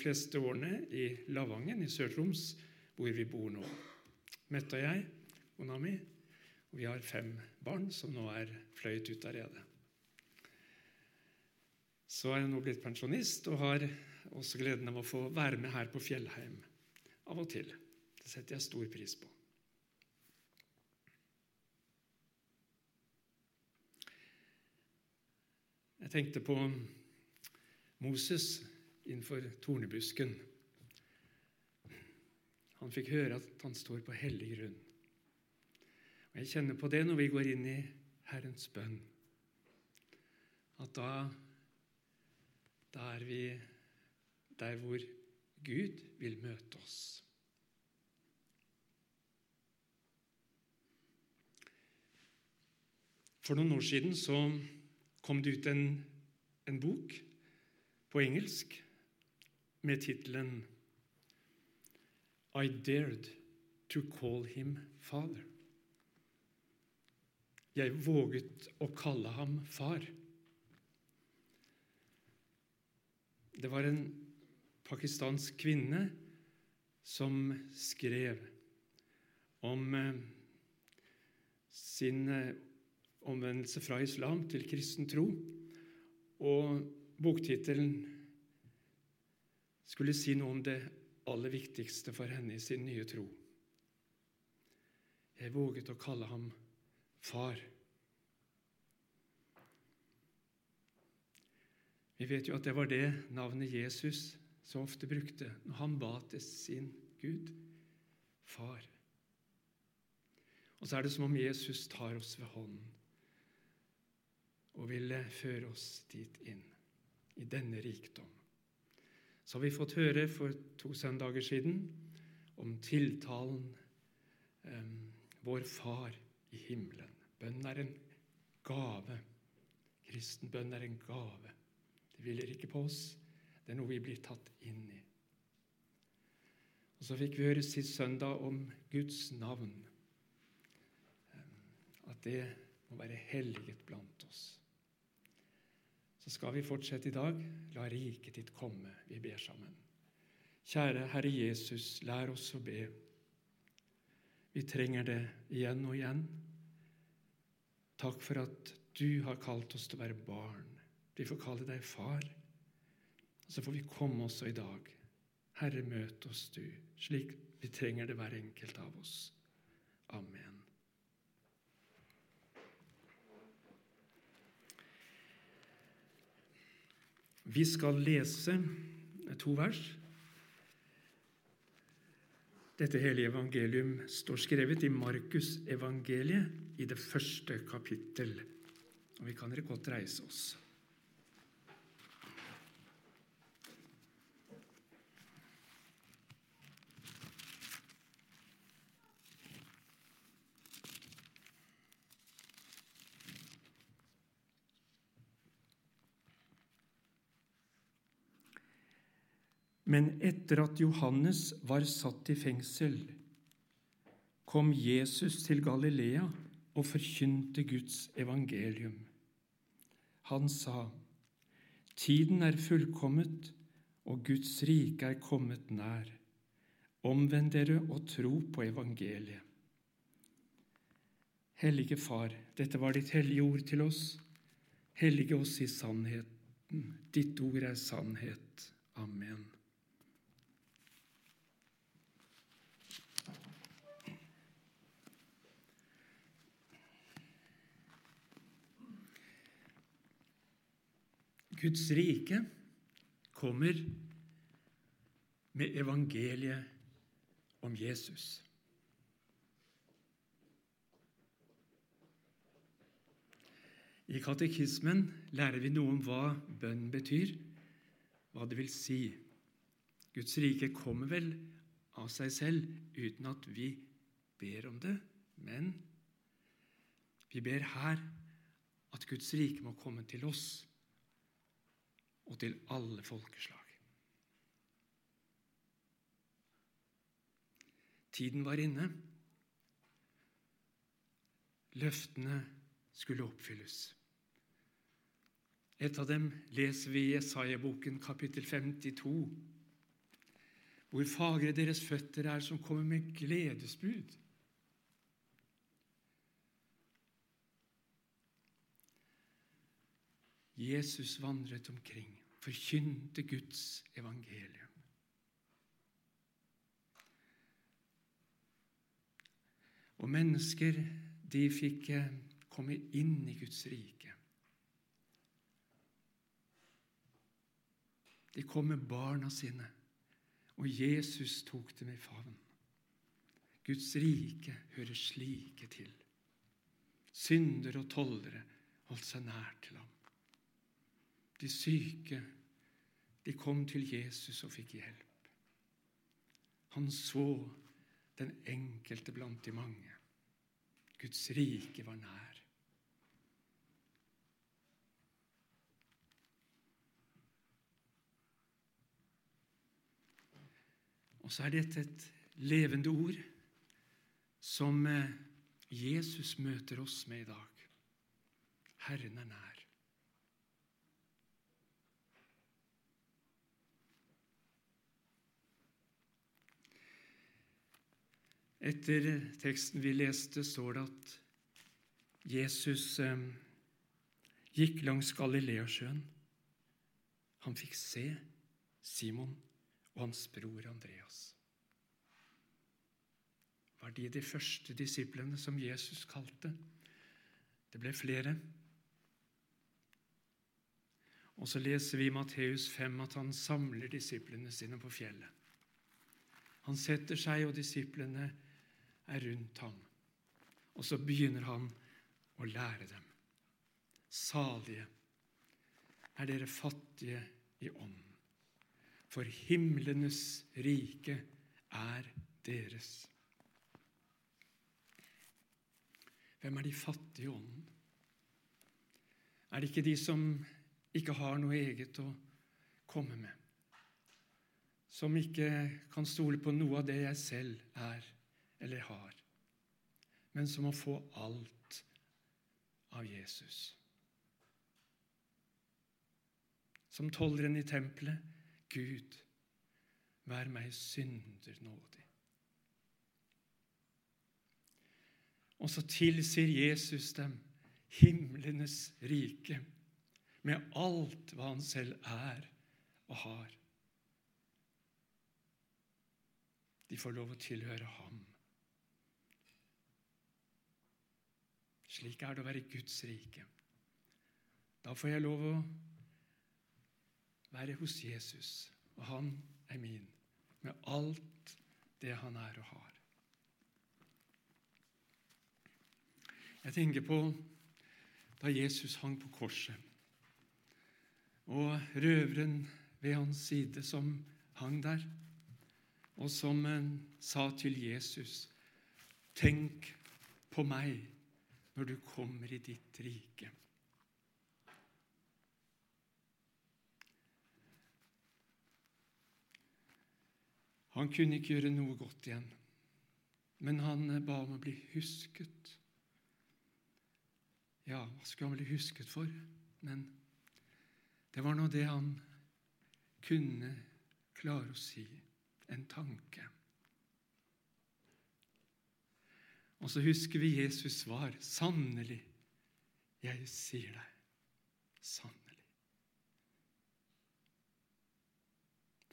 fleste årene i Lavangen i Sør-Troms, hvor vi bor nå. Mette og jeg, kona mi, og vi har fem barn som nå er fløyet ut av redet. Så er jeg nå blitt pensjonist og har også gleden av å få være med her på Fjellheim av og til. Det setter jeg stor pris på. Jeg tenkte på Moses innenfor tornebusken. Han fikk høre at han står på hellig grunn. Og Jeg kjenner på det når vi går inn i Herrens bønn, at da, da er vi der hvor Gud vil møte oss. For noen år siden så kom det ut en, en bok på engelsk med tittelen I dared to call him father. Jeg våget å kalle ham far. Det var en pakistansk kvinne som skrev om eh, sin eh, omvendelse fra islam til kristen tro. Og boktittelen skulle si noe om det aller viktigste for henne i sin nye tro. Jeg våget å kalle ham far. Vi vet jo at det var det navnet Jesus så ofte brukte når han ba til sin Gud far. Og så er det som om Jesus tar oss ved hånden og vil føre oss dit inn, i denne rikdom. Så har vi fått høre for to søndager siden om tiltalen um, Vår Far i himmelen. Bønn er en gave. Kristen bønn er en gave. Det hviler ikke på oss, det er noe vi blir tatt inn i. Og Så fikk vi høre sist søndag om Guds navn. At det må være helliget blant oss. Så skal vi fortsette i dag. La riket ditt komme. Vi ber sammen. Kjære Herre Jesus, lær oss å be. Vi trenger det igjen og igjen. Takk for at du har kalt oss til å være barn. Vi får kalle deg far. Og så får vi komme også i dag. Herre, møt oss du, slik vi trenger det hver enkelt av oss. Amen. Vi skal lese to vers. Dette hele evangelium står skrevet i Markus evangeliet i det første kapittel. Og vi kan dere godt reise oss. Men etter at Johannes var satt i fengsel, kom Jesus til Galilea og forkynte Guds evangelium. Han sa, Tiden er fullkommet, og Guds rike er kommet nær. Omvend dere og tro på evangeliet. Hellige Far, dette var ditt hellige ord til oss. Hellige oss i sannheten. Ditt ord er sannhet. Amen. Guds rike kommer med evangeliet om Jesus. I katekismen lærer vi noe om hva bønn betyr, hva det vil si. Guds rike kommer vel av seg selv uten at vi ber om det, men vi ber her at Guds rike må komme til oss og til alle folkeslag. Tiden var inne. Løftene skulle oppfylles. Et av dem leser vi i Jesaja-boken kapittel 52. Hvor fagre deres føtter er som kommer med gledesbud. Jesus vandret omkring, forkynte Guds evangelium. Og mennesker, de fikk eh, komme inn i Guds rike. De kom med barna sine, og Jesus tok dem i favn. Guds rike hører slike til. Syndere og tollere holdt seg nær til ham. De syke, de kom til Jesus og fikk hjelp. Han så den enkelte blant de mange. Guds rike var nær. Og så er dette et levende ord som eh, Jesus møter oss med i dag. Herren er nær. Etter teksten vi leste, står det at Jesus eh, gikk langs Galileasjøen. Han fikk se Simon og hans bror Andreas. Var de de første disiplene som Jesus kalte? Det ble flere. Og så leser vi i Matteus 5 at han samler disiplene sine på fjellet. Han setter seg, og disiplene er rundt ham. Og så begynner han å lære dem. Salige er dere fattige i ånden, for himlenes rike er deres. Hvem er de fattige i ånden? Er det ikke de som ikke har noe eget å komme med? Som ikke kan stole på noe av det jeg selv er eller har, men som å få alt av Jesus. Som tolleren i tempelet Gud, vær meg synder nådig. Og så tilsier Jesus dem himlenes rike med alt hva han selv er og har. De får lov å tilhøre ham. Slik er det å være Guds rike. Da får jeg lov å være hos Jesus, og han er min, med alt det han er og har. Jeg tenker på da Jesus hang på korset, og røveren ved hans side som hang der, og som sa til Jesus, 'Tenk på meg' når du kommer i ditt rike. Han kunne ikke gjøre noe godt igjen, men han ba om å bli husket. Ja, hva skulle han bli husket for? Men det var nå det han kunne klare å si. En tanke. Og så husker vi Jesus svar. Sannelig, jeg sier deg. Sannelig.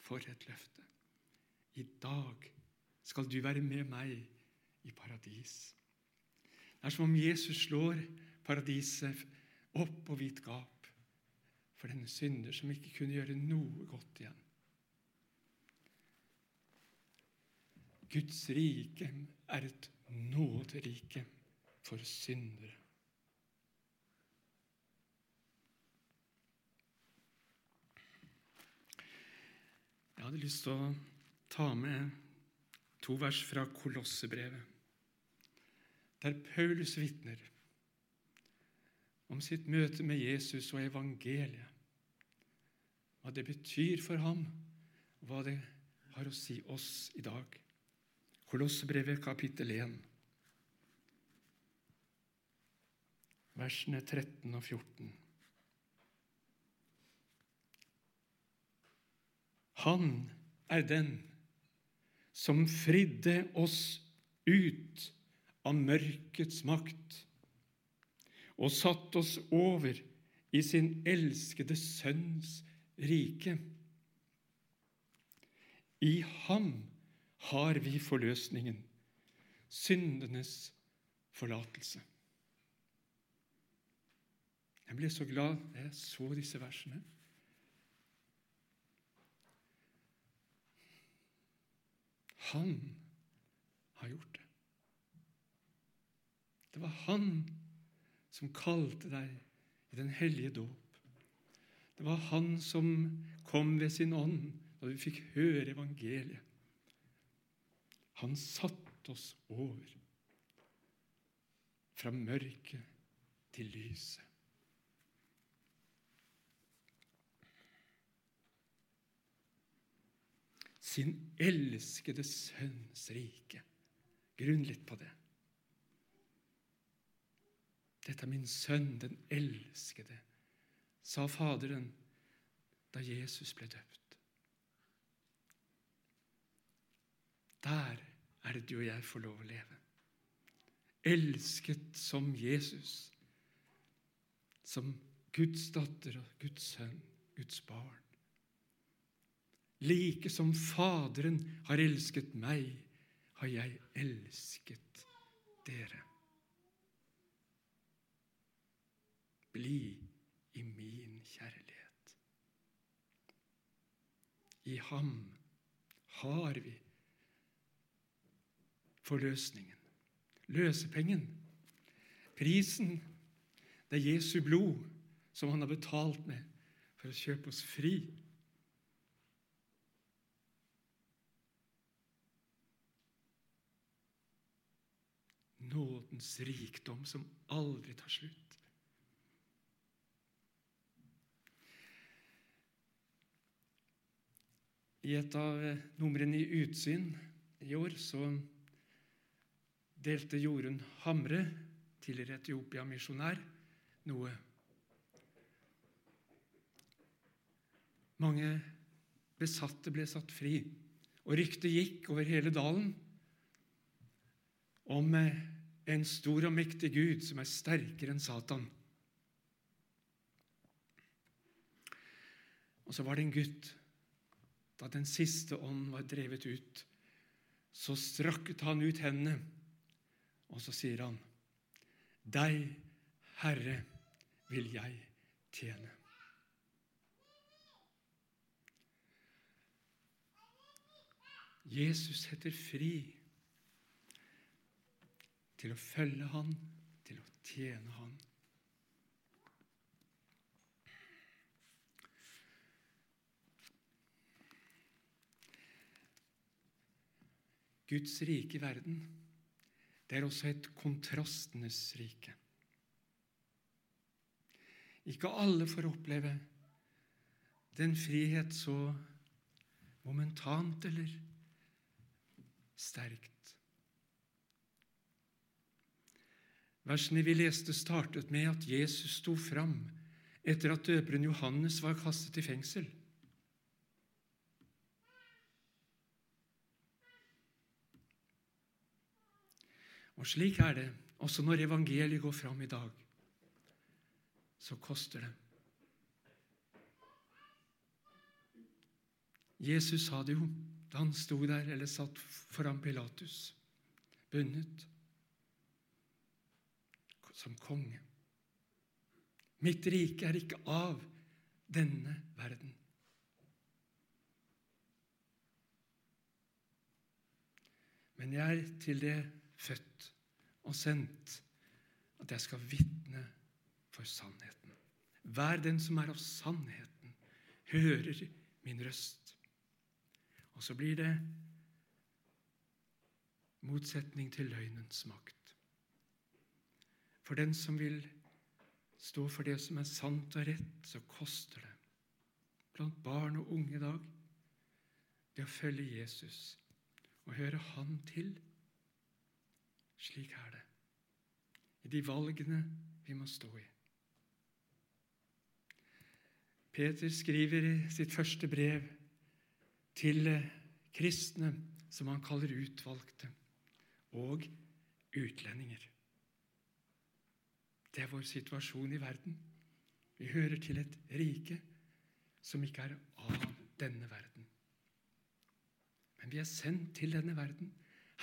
For et løfte. I dag skal du være med meg i paradis. Det er som om Jesus slår paradiset opp på vidt gap for denne synder som ikke kunne gjøre noe godt igjen. Guds rike er et nåderike for syndere. Jeg hadde lyst til å ta med to vers fra Kolossebrevet, der Paulus vitner om sitt møte med Jesus og evangeliet, hva det betyr for ham, og hva det har å si oss i dag. Kolossebrevet kapittel 1, versene 13 og 14. Han er den som fridde oss ut av mørkets makt og satt oss over i sin elskede Sønns rike. I ham har vi forløsningen, syndenes forlatelse. Jeg ble så glad da jeg så disse versene. Han har gjort det. Det var han som kalte deg i den hellige dåp. Det var han som kom ved sin ånd da du fikk høre evangeliet. Han satte oss over fra mørket til lyset. Sin elskede sønns rike. Grunn litt på det. Dette er min sønn, den elskede, sa Faderen da Jesus ble døpt. Der er det du og jeg får lov å leve. Elsket som Jesus, som Guds datter og Guds sønn, Guds barn. Like som Faderen har elsket meg, har jeg elsket dere. Bli i min kjærlighet. I ham har vi forløsningen, løsepengen, prisen. Det er Jesu blod som han har betalt med for å kjøpe oss fri. Nådens rikdom som aldri tar slutt. I et av numrene i Utsyn i år så delte Jorunn Hamre, tidligere Etiopia-misjonær, noe. Mange besatte ble satt fri, og ryktet gikk over hele dalen om en stor og mektig Gud som er sterkere enn Satan. Og så var det en gutt. Da den siste ånd var drevet ut, så strakket han ut hendene, og så sier han, Deg, Herre, vil jeg tjene. Jesus setter fri til å følge Han, til å tjene Han. Guds rike verden, det er også et kontrastenes rike. Ikke alle får oppleve den frihet så momentant eller sterkt. Versene vi leste, startet med at Jesus sto fram etter at døperen Johannes var kastet i fengsel. Og slik er det også når evangeliet går fram i dag. Så koster det. Jesus sa det jo da han sto der eller satt foran Pilatus, bundet som konge. Mitt rike er ikke av denne verden. Men jeg er til det født og sendt at jeg skal vitne for sannheten. Hver den som er av sannheten, hører min røst. Og så blir det motsetning til løgnens makt. For den som vil stå for det som er sant og rett, så koster det. Blant barn og unge i dag det å følge Jesus og høre Han til. Slik er det i de valgene vi må stå i. Peter skriver i sitt første brev til kristne som han kaller utvalgte, og utlendinger. Det er vår situasjon i verden. Vi hører til et rike som ikke er av denne verden. Men vi er sendt til denne verden.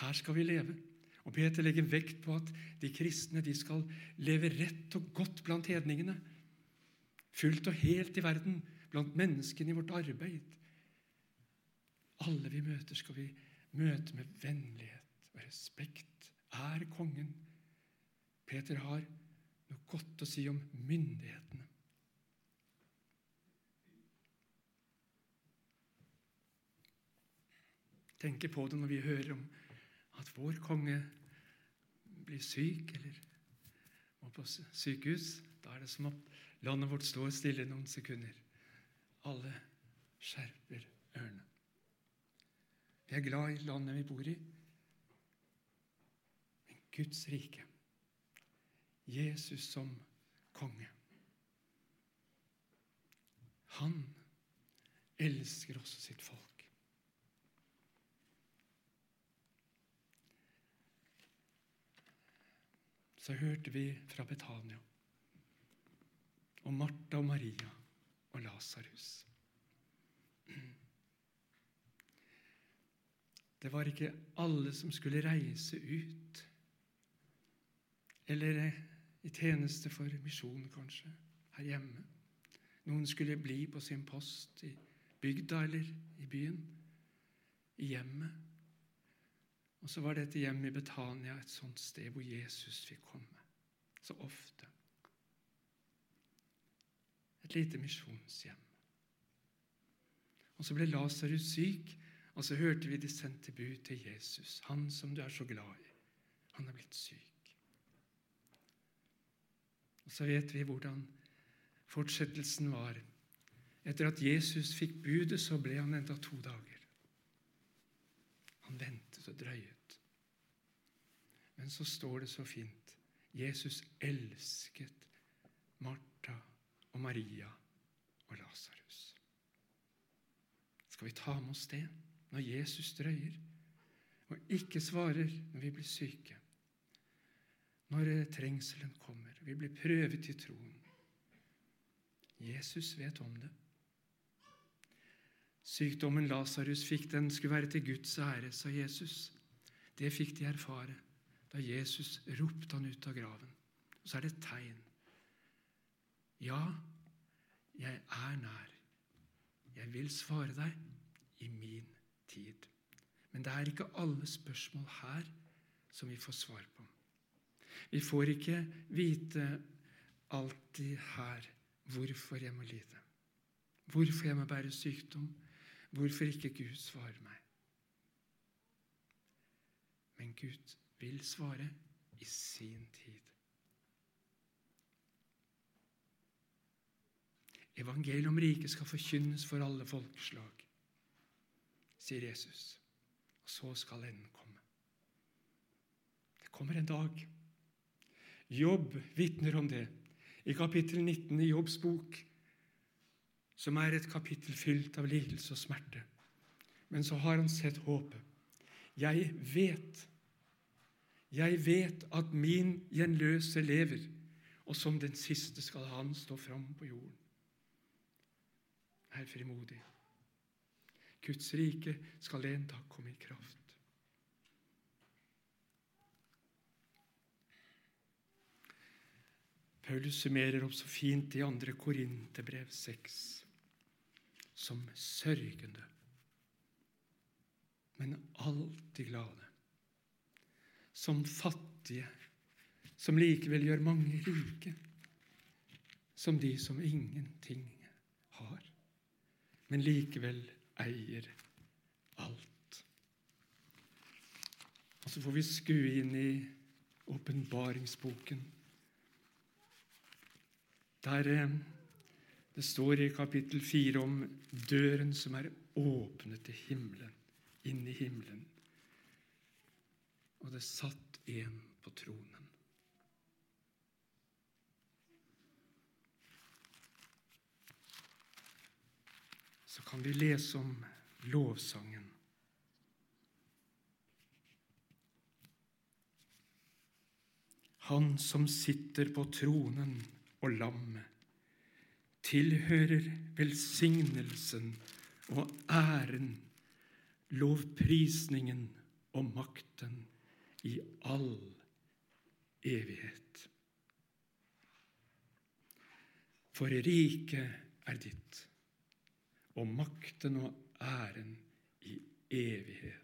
Her skal vi leve. Og Peter legger vekt på at de kristne de skal leve rett og godt blant hedningene. Fullt og helt i verden, blant menneskene i vårt arbeid. Alle vi møter, skal vi møte med vennlighet og respekt. Er kongen. Peter har noe godt å si om myndighetene. Tenker på det når vi hører om at vår konge blir syk eller må på sykehus. Da er det som at landet vårt står stille noen sekunder. Alle skjerper ørene. Vi er glad i landet vi bor i. Men Guds rike, Jesus som konge Han elsker også sitt folk. Så hørte vi fra Betania om Martha og Maria og Lasarus. Det var ikke alle som skulle reise ut, eller i tjeneste for misjon, kanskje, her hjemme. Noen skulle bli på sin post i bygda eller i byen, i hjemmet. Og så var dette hjemmet i Betania et sånt sted hvor Jesus fikk komme. Så ofte. Et lite misjonshjem. Og så ble Lasarus syk, og så hørte vi de sendte bud til Jesus, han som du er så glad i. Han er blitt syk. Og så vet vi hvordan fortsettelsen var. Etter at Jesus fikk budet, så ble han enda to dager. Han ventet og drøyet. Men så står det så fint Jesus elsket Martha og Maria og Lasarus. Skal vi ta med oss det? når Jesus drøyer og ikke svarer når vi blir syke, når trengselen kommer, vi blir prøvet i troen. Jesus vet om det. Sykdommen Lasarus fikk, den skulle være til Guds ære, sa Jesus. Det fikk de erfare da Jesus ropte han ut av graven. Så er det et tegn. Ja, jeg er nær. Jeg vil svare deg i min tid. Men det er ikke alle spørsmål her som vi får svar på. Vi får ikke vite alltid her hvorfor jeg må lide, hvorfor jeg må bære sykdom, hvorfor ikke Gud svarer meg. Men Gud vil svare i sin tid. Evangeliet om riket skal forkynnes for alle folkeslag sier Jesus. Og så skal enden komme. Det kommer en dag. Jobb vitner om det i kapittel 19 i Jobbs bok, som er et kapittel fylt av lidelse og smerte. Men så har han sett håpet. Jeg vet, jeg vet at min gjenløse lever, og som den siste skal han stå fram på jorden. Er frimodig. Guds rike skal en dag komme i kraft. Paulus summerer opp så fint i 2. Korinterbrev 6 som sørgende, men alltid glade. Som fattige, som likevel gjør mange rike. Som de som ingenting har, men likevel eier alt. Og så får vi skue inn i åpenbaringsboken, der eh, det står i kapittel 4 om døren som er åpnet til himmelen, inn i himmelen og det satt en på tronen. Så kan vi lese om lovsangen. Han som sitter på tronen og lammet, tilhører velsignelsen og æren, lovprisningen og makten i all evighet. For riket er ditt, og makten og æren i evighet.